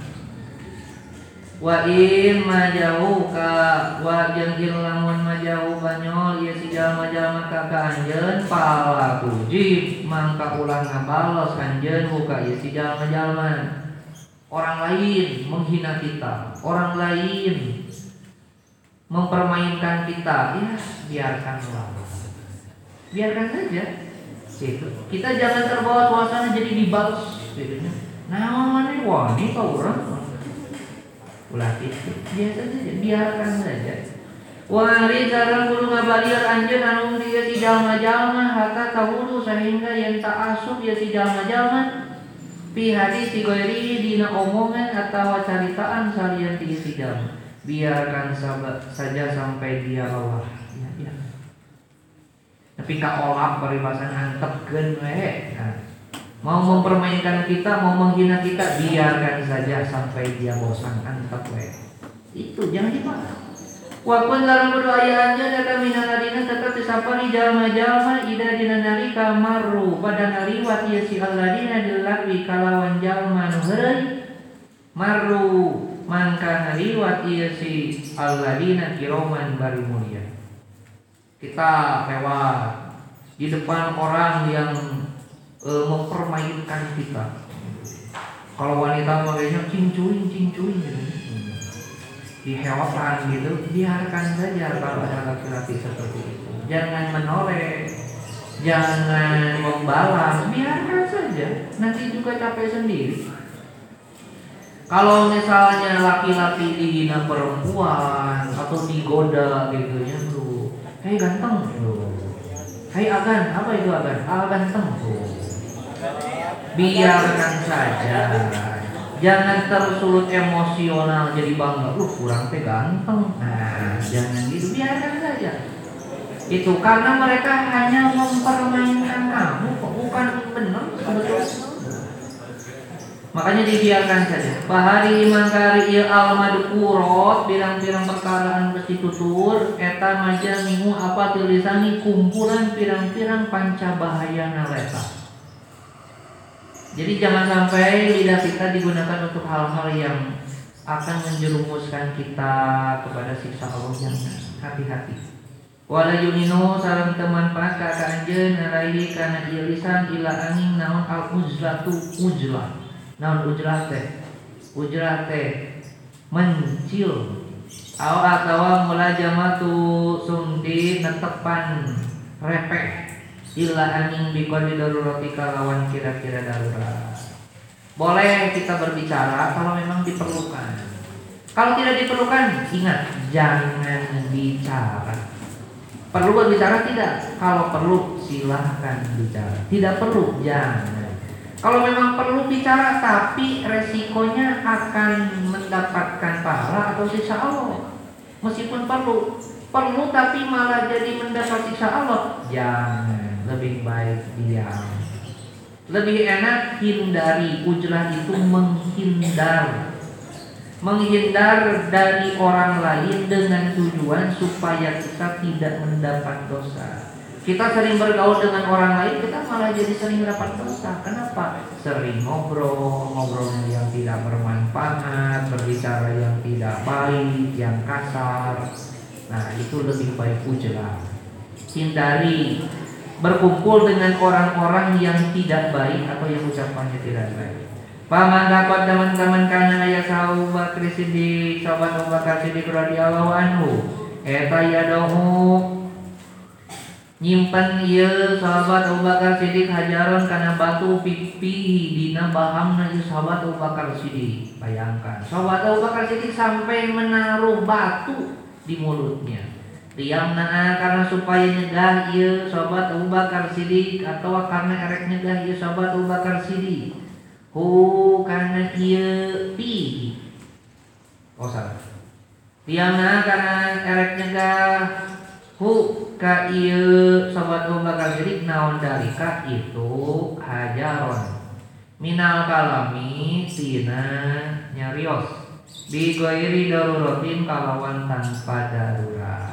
Wa in majauh ka wa jeung lamun majauh banyo ieu si jalma-jalma ka ka anjeun pala tujib mangka ulang ngabalos anjeun muka ieu si jalma-jalma. Orang lain menghina kita, orang lain mempermainkan kita, ya biarkanlah biarkan saja. Gitu. kita jangan terbawa suasana jadi dibalas. Gitu. Nah mana wani kau orang? Ulah itu biasa saja. Biarkan saja. Wari sarang bulu ngabaliar anjeun anu dia si jalma-jalma hatta tahudu sehingga yang tak asup ya si jalma-jalma pi hadis si goiri dina omongan atau caritaan salian ti si jalma biarkan saja sampai dia Allah tapi kak olap paribasan antepkeun we. Nah, mau mempermainkan kita mau menghina kita biarkan saja sampai dia bosan antep itu jangan dipakai Walaupun dalam berdoaannya data minaladina tetap disapa di jalma-jalma ida dina nalika maru pada naliwat ya si alladina dilakwi kalawan jalma nuherai maru mangka naliwat ya si alladina kiroman bari mulia kita lewat di depan orang yang e, mempermainkan kita. Kalau wanita makanya cincuin cincuin gitu. Dihewakan gitu, biarkan saja kalau ada laki-laki seperti itu. Jangan menoleh, jangan membalas, biarkan saja. Nanti juga capek sendiri. Kalau misalnya laki-laki dihina perempuan atau digoda gitu ya, Hei ganteng. Hei agan, apa itu agan? Ah ganteng. Biarkan saja. Jangan tersulut emosional jadi bangga. Uh, kurang teh ganteng. Nah, jangan gitu. Biarkan saja. Itu karena mereka hanya mempermainkan kamu, bukan benar sebetulnya. Makanya dibiarkan saja. Bahari mangkari il al madkurot pirang-pirang perkaraan besi tutur eta maja minggu apa tulisani kumpulan pirang-pirang panca bahaya nareta. Jadi jangan sampai lidah kita digunakan untuk hal-hal yang akan menjerumuskan kita kepada siksa Allah yang hati-hati. Wala yunino sarang teman pas kakak anjeun alaihi kana ieu lisan ila angin naon al uzlatu uzlah. Naon uzlah teh? Uzlah teh mencil Aw atawa mulajamatu sumdi netepan repek illa angin bikoni darurati kalawan kira-kira darurat. Boleh kita berbicara kalau memang diperlukan. Kalau tidak diperlukan, ingat jangan bicara. Perlu berbicara tidak? Kalau perlu silahkan bicara. Tidak perlu jangan. Kalau memang perlu bicara tapi resikonya akan mendapatkan pahala atau siksa Allah. Meskipun perlu, perlu tapi malah jadi mendapat siksa Allah. Jangan, lebih baik diam. Lebih enak hindari ujlah itu menghindar menghindar dari orang lain dengan tujuan supaya kita tidak mendapat dosa. Kita sering bergaul dengan orang lain, kita malah jadi sering mendapat dosa. Kenapa? Sering ngobrol, ngobrol yang tidak bermanfaat, berbicara yang tidak baik, yang kasar. Nah, itu lebih baik ujlah. Hindari berkumpul dengan orang-orang yang tidak baik atau yang ucapannya tidak baik. Paman dapat teman-teman karena ayah sahabat Bakri Siddiq Sahabat Abu Bakar Siddiq radhiyallahu anhu Eta yadohu Nyimpen iya sahabat Abu Bakar Siddiq hajaran karena batu pipi dina bahamna ieu sahabat Abu Bakar Siddiq. Bayangkan, sahabat Abu Bakar Siddiq sampai menaruh batu di mulutnya. Diam naa karena supaya nyegah iya sahabat Abu Bakar atau karena erek nyegah iya sahabat Abu Bakar Siddiq. Hu karena ieu pi. Oh salah. Tiana karena erek nyegah hu ka ieu sobat bakal jadi naon dalika itu hajaron. Minal kalami tina nyarios. Bi goiri daruratin kalawan tanpa darurat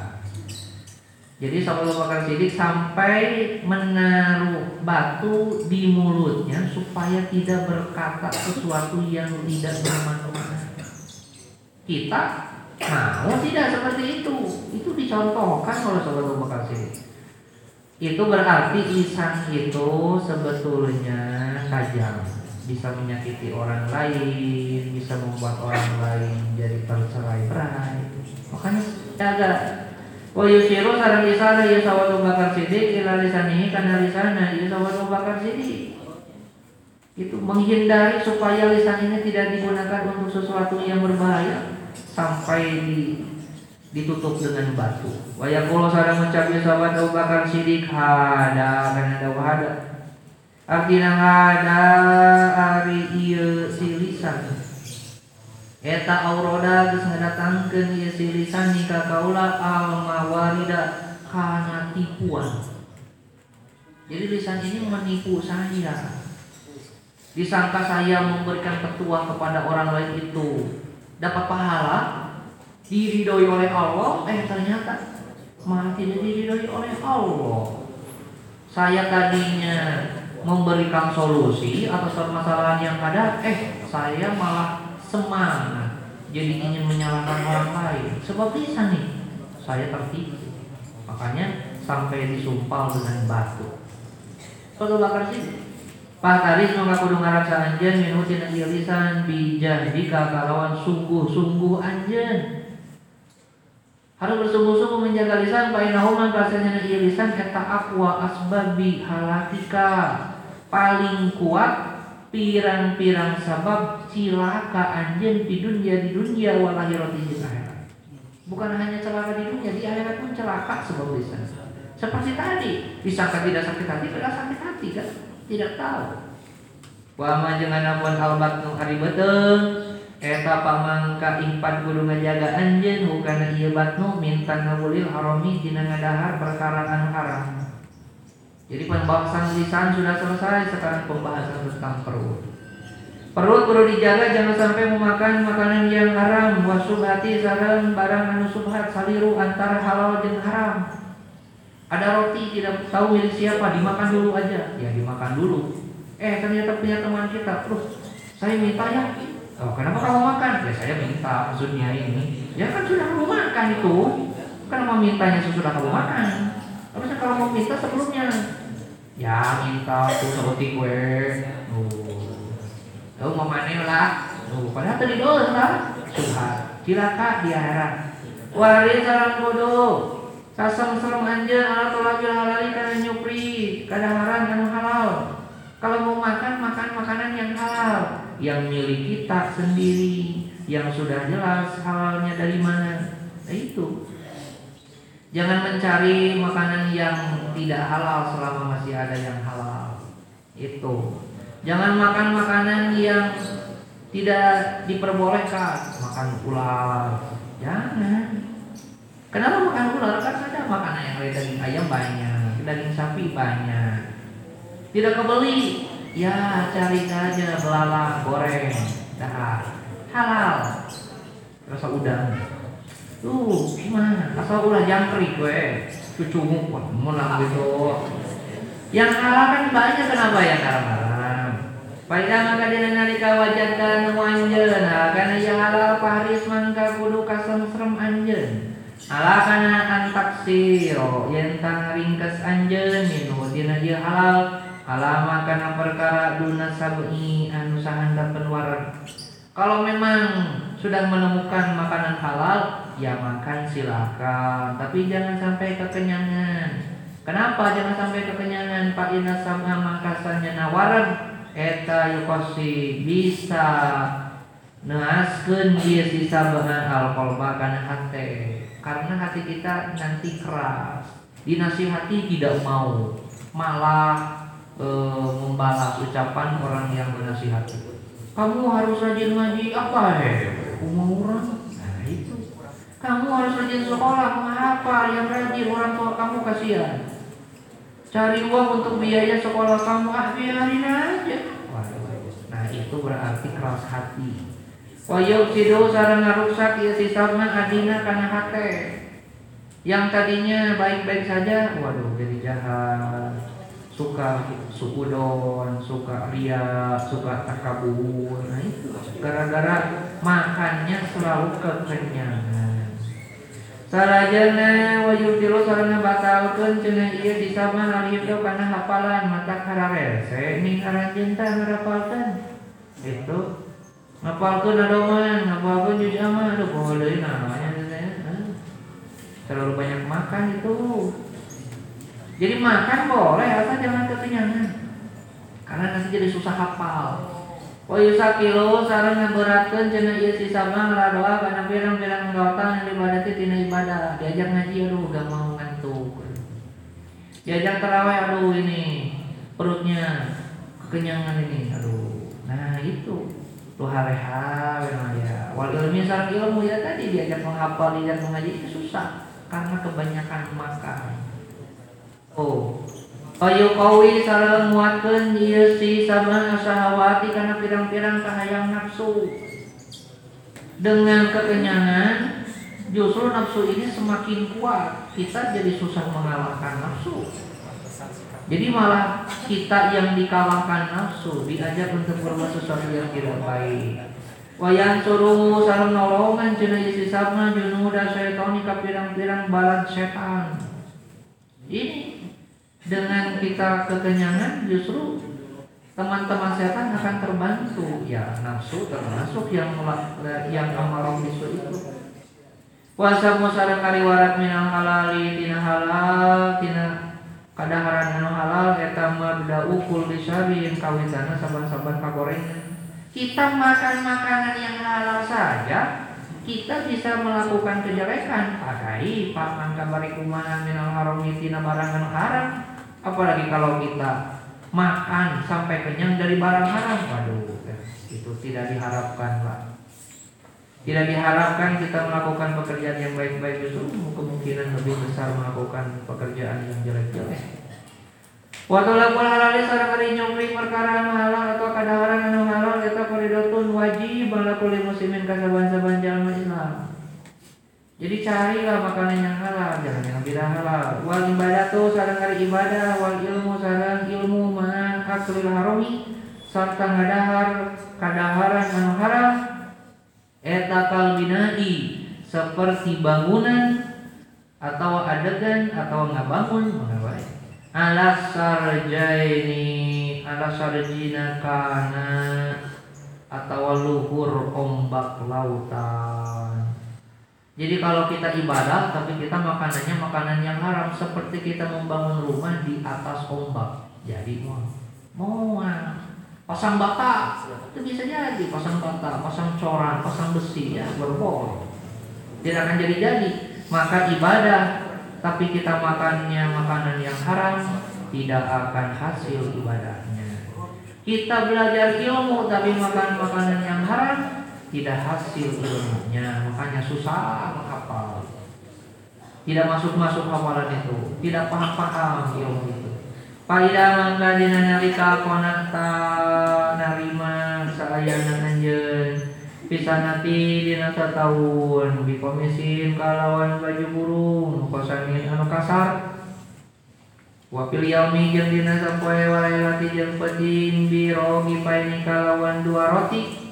jadi Sahabat Bakar Siddiq sampai menaruh batu di mulutnya supaya tidak berkata sesuatu yang tidak bermanfaat. Kita mau tidak seperti itu. Itu dicontohkan oleh Sahabat Bakar Siddiq. Itu berarti lisan itu sebetulnya tajam, bisa menyakiti orang lain, bisa membuat orang lain jadi tercerai-berai. Makanya jaga Wa yusiru sarang isana ya sawatu bakar sidik ila lisanihi karena lisana ya sawatu bakar sidik itu menghindari supaya lisan ini tidak digunakan untuk sesuatu yang berbahaya sampai di, ditutup dengan batu. Wa yaqulu sareng ngucap ya sahabat Abu Bakar Siddiq hada karena ada wahada. Artinya hada ari ieu si lisan Eta auroda geus ngadatangkeun ieu si lisan ka kaula al mawarida kana tipuan. Jadi lisan ini menipu saya. Disangka saya memberikan petua kepada orang lain itu dapat pahala, diridhoi oleh Allah, eh ternyata malah tidak diridhoi oleh Allah. Saya tadinya memberikan solusi atas permasalahan yang ada, eh saya malah semangat. Jadi ingin menyalahkan orang lain. Sebab bisa nih saya tertipu. Makanya sampai disumpal dengan batu. Kalau bakar sih. Pak Taris maka kudu ngarasa anjen minutin lisan bijah jika kalawan sungguh-sungguh anjen. Harus bersungguh-sungguh menjaga lisan Pak Inahuman kasihnya lisan kata akwa asbabi halatika. Paling kuat pirang-pirang sabab cilaka anjen di dunia di dunia walahirati di akhirat. Bukan hanya celaka di dunia, di akhirat pun celaka sebab lisan. Seperti tadi, disangka tidak sakit hati, tidak sakit hati kan? Tidak tahu. Wa ma jeung anamun albat nu hari beteng eta pamangka impan kudu ngajaga anjeun hukana ieu batnu minta ngabulil harami dina ngadahar perkara anu haram. Jadi pembahasan lisan sudah selesai, sekarang pembahasan tentang perut. Perut perlu dijaga jangan sampai memakan makanan yang haram, hati sarang barang anu subhat saliru antara halal dan haram. Ada roti tidak tahu milik siapa, dimakan dulu aja. Ya dimakan dulu. eh ternyata punya teman kita terus saya minta ya oh kenapa kamu makan ya saya minta maksudnya ini ya kan sudah kamu makan itu kenapa mintanya sesudah kamu makan harusnya kalau mau minta sebelumnya ya minta tuh seperti gue oh oh mau mana lah. Oh padahal tadi doang lah. Subhan. Cilaka di akhirat. Waris salam bodoh. Kasam serem anjeun ala tolabil halali kana nyupri kadaharan anu halal. Kalau mau makan makan makanan yang halal yang milik kita sendiri yang sudah jelas halalnya dari mana. Nah, itu jangan mencari makanan yang tidak halal selama masih ada yang halal itu jangan makan makanan yang tidak diperbolehkan makan ular jangan Kenapa makan ular? Karena ada makanan yang lain daging ayam banyak, daging sapi banyak. Tidak kebeli, ya cari saja belalang goreng, dah halal. Rasa udang. Tuh gimana? Asal ulah jangkrik gue, cucu mau gitu. Yang halal kan banyak kenapa ya karam-karam? Pada maka dina nalika wajatan wanjeun, karena yang halal paris mangka kudu kasem serem anjeun alakana antaksiro yen tang ringkes anjeun minu dina dia halal halama kana perkara duna sabi anu sahandapeun waran kalau memang sudah menemukan makanan halal ya makan silakan. Tapi jangan sampai kekenyangan. Kenapa jangan sampai kekenyangan? Pak ina sama mangkasanya nawaran. Eta yukosi bisa neaskeun dia sisa bahan alkohol kana hate. Karena hati kita nanti keras. Dinasihati tidak mau. Malah e, membalas ucapan orang yang menasihati. Kamu harus rajin ngaji apa ya umur orang. Nah itu. Kamu harus rajin sekolah mengapa? Yang rajin orang tua kamu kasihan. Cari uang untuk biaya sekolah kamu. Ah biarin aja. Nah itu berarti keras hati. Wayau sido sarang ngarusak ya sisabna adina karena hate yang tadinya baik-baik saja, waduh jadi jahat, suka sukudon, suka ria, suka takabur. Nah itu gara-gara makannya selalu kekenyangan. Sarajana wayudilo sarana batalkeun cenah ieu disama lalihdo kana hafalan mata kararese ning aranjeun teh ngarapalkeun. Itu ngapalkeun adoman ngapalkeun juz ama aduh deui namanya terlalu banyak makan itu jadi makan boleh asal jangan kekenyangan. Karena nanti jadi susah hafal. Wa yusakilo sareng ngaberatkeun cenah ieu si sama ngaradoa kana pirang-pirang anggota yang ibadati tina ibadah. Diajak ngaji aduh gak mau ngantuk. Diajak terawih aduh ini perutnya kekenyangan ini aduh. Nah itu. Lu hareha ya. Wal ilmi sarang ilmu ya tadi diajak menghafal diajak mengaji itu susah. Karena kebanyakan makan oh Ayo kawi sarang muatkeun ieu si sama sahawati karena pirang-pirang kahayang nafsu. Dengan kekenyangan justru nafsu ini semakin kuat. Kita jadi susah mengalahkan nafsu. Jadi malah kita yang dikalahkan nafsu diajak untuk berbuat sesuatu yang tidak baik. Wayan suruh salam nolongan cina isi sama junuda syaitan pirang-pirang balat setan. Ini dengan kita kekenyangan justru teman-teman setan akan terbantu. Ya nafsu termasuk yang yang amarah bisu itu. Puasa musara kariwarat minal halali tina halal tina kadaharan anu halal eta mabda'u kulli syariin kawitanna saban-saban kagorengan. Kita makan makanan yang halal saja kita bisa melakukan kejelekan. Pakai paman kabari kumaha minal haram tina barang anu haram apalagi kalau kita makan sampai kenyang dari barang haram waduh itu tidak diharapkan Pak tidak diharapkan kita melakukan pekerjaan yang baik-baik justru kemungkinan lebih besar melakukan pekerjaan yang jelek-jelek. Waktu lakul halal sareng ari nyongri perkara anu halal atau kadaharan anu halal eta faridatun wajib ala kulli muslimin kasaban-saban jalma Islam. Jadi carilah makanan yang halal, jangan yang tidak halal. Wal ibadatu sareng ari ibadah, wal ilmu sareng ilmu ma aklil harami sarta ngadahar kadaharan anu haram eta kalbinai seperti bangunan atau adegan atau ngabangun mengabai alas sarjaini alas sarjina kana atau luhur ombak lautan jadi kalau kita ibadah tapi kita makanannya makanan yang haram seperti kita membangun rumah di atas ombak. Jadi mau mau pasang bata itu bisa jadi pasang bata, pasang coran, pasang besi ya berbol. Tidak akan jadi-jadi. Maka ibadah tapi kita makannya makanan yang haram tidak akan hasil ibadahnya. Kita belajar ilmu tapi makan makanan yang haram tidak hasil ilmunya makanya susah menghafal. Tidak masuk-masuk hafalan itu tidak paham-paham ilmu itu. Paida mangga dina nalika konata narima saayana anjeun nanti dina satahun bikomisin kalawan baju burung kosanin anu kasar. Wapil yaumi jeung dina sapoe walailati jeung pedin biro gipaini kalawan dua roti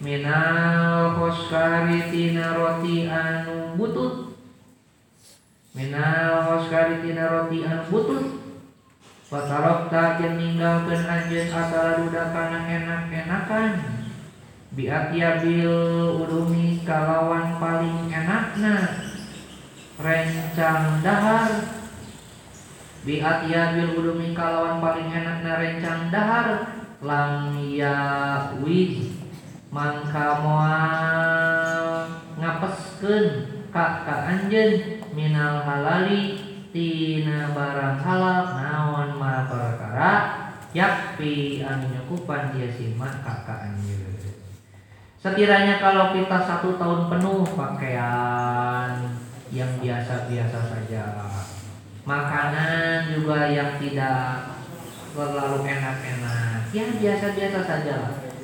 minal khoskari tina roti anu butut. Minal khoskari tina roti anu butut. Fatarok tak yang ninggalkan anjen asal duda enak-enakan. Biat bil udumi kalawan paling enakna. Rencang dahar. Biat bil udumi kalawan paling enakna rencang dahar. Lang ya wid mangka moal ngapeskeun ka ka anjeun. Minal halali tina barang halal naon ma perkara? Yakpi anu nyukupan dia simak ka ka anjeun. Sekiranya kalau kita satu tahun penuh pakaian yang biasa-biasa saja. Makanan juga yang tidak terlalu enak-enak. Yang biasa-biasa saja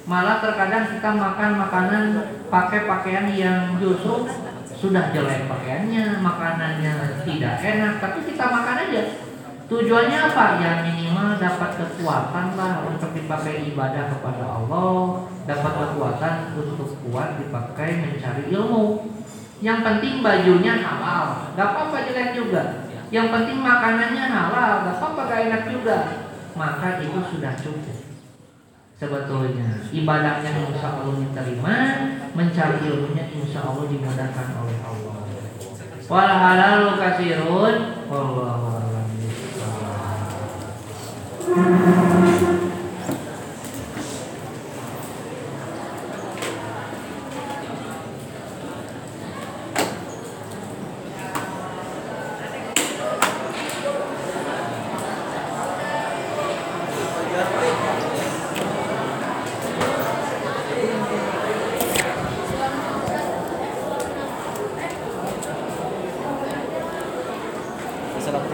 malah terkadang kita makan makanan pakai pakaian yang justru sudah jelek pakaiannya, makanannya tidak enak, tapi kita makan aja. Tujuannya apa? Ya minimal dapat kekuatan lah untuk dipakai ibadah kepada Allah, dapat kekuatan untuk kuat dipakai mencari ilmu. Yang penting bajunya halal, gak apa-apa jelek juga. Yang penting makanannya halal, gak apa-apa gak enak juga. Maka itu sudah cukup sebetulnya ibadahnya insya Allah diterima mencari ilmunya insya Allah dimudahkan oleh Allah. Wal halal